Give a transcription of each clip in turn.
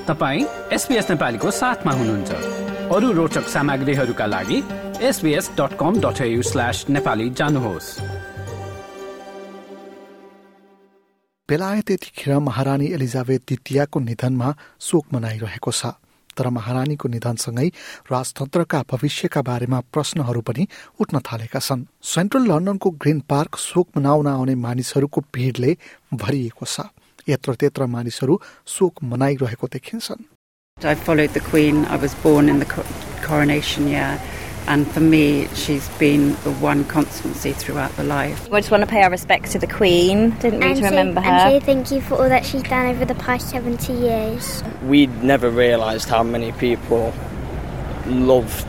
तपाईँ एसपिएस नेपालीको साथमा हुनुहुन्छ। अरू रोचक सामग्रीहरूका लागि SBS dot com dot slash Nepali जानुहोस्। बेलायत यतिखेर महारानी एलिजाबेथ द्वितीयको निधनमा शोक मनाइरहेको छ। तर महारानीको निधनसँगै राजतन्त्रका भविष्यका बारेमा प्रश्नहरू पनि उठ्न थालेका छन्। सेन्ट्रल लन्डनको ग्रिन पार्क शोक मनाउन आउने मानिसहरूको भिडले भरिएको छ। यत्र त्यत्र मानिसहरू शोक मनाइरहेको देखिन्छन् I followed the Queen. I was born in the coronation year. And for me, she's been the one constancy throughout the life. I just want to pay our respects to the Queen. Didn't need to remember her. And say thank you for all that she's done over the past 70 years. We never realised how many people loved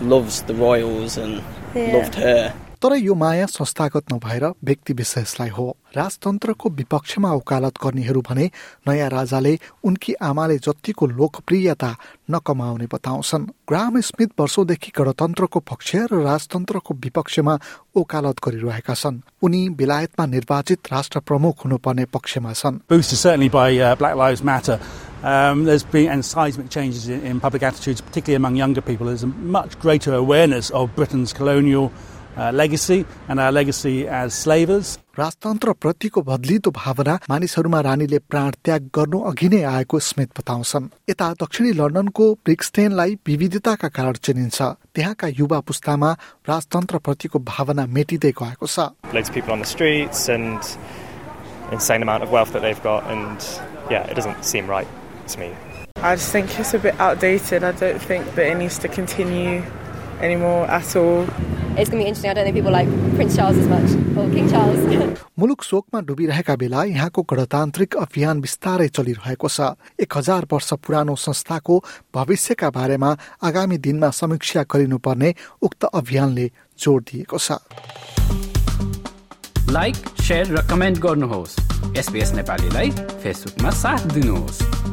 loves the royals and yeah. loved her. तर यो माया संस्थागत नभएर व्यक्ति विशेषलाई हो। राजतन्त्रको विपक्षमा वकालत गर्नेहरू भने नयाँ राजाले उनकी आमाले जतिको लोकप्रियता नकमाउने बताउँछन्। ग्राम स्मिथ वर्षौंदेखि गणतन्त्रको पक्ष र राजतन्त्रको विपक्षमा वकालत गरिरहेका छन्। उनी बेलायतमा निर्वाचित राष्ट्र प्रमुख हुनुपर्ने पक्षमा छन्। Um, uh, legacy and our legacy as slavers. राजतन्त्र प्रतिको बदलिदो भावना मानिसहरूमा रानीले प्राण त्याग गर्नु अघि नै आएको स्मिथ बताउँछन् यता दक्षिणी लन्डनको ब्रिक्सटेनलाई विविधताका कारण चिनिन्छ त्यहाँका युवा पुस्तामा राजतन्त्र प्रतिको भावना मेटिँदै गएको छ insane amount of wealth that they've got and yeah it doesn't seem right to me I just think it's a bit outdated I don't think that it needs to continue anymore at all. It's going to be interesting. I don't think people like Prince Charles as much or King Charles. मुलुक शोकमा डुबिरहेका बेला यहाँको गणतान्त्रिक अभियान बिस्तारै चलिरहेको छ एक हजार वर्ष पुरानो संस्थाको भविष्यका बारेमा आगामी दिनमा समीक्षा गरिनुपर्ने उक्त अभियानले जोड दिएको छ लाइक शेयर र कमेन्ट गर्नुहोस् एसपिएस नेपालीलाई फेसबुकमा साथ दिनुहोस्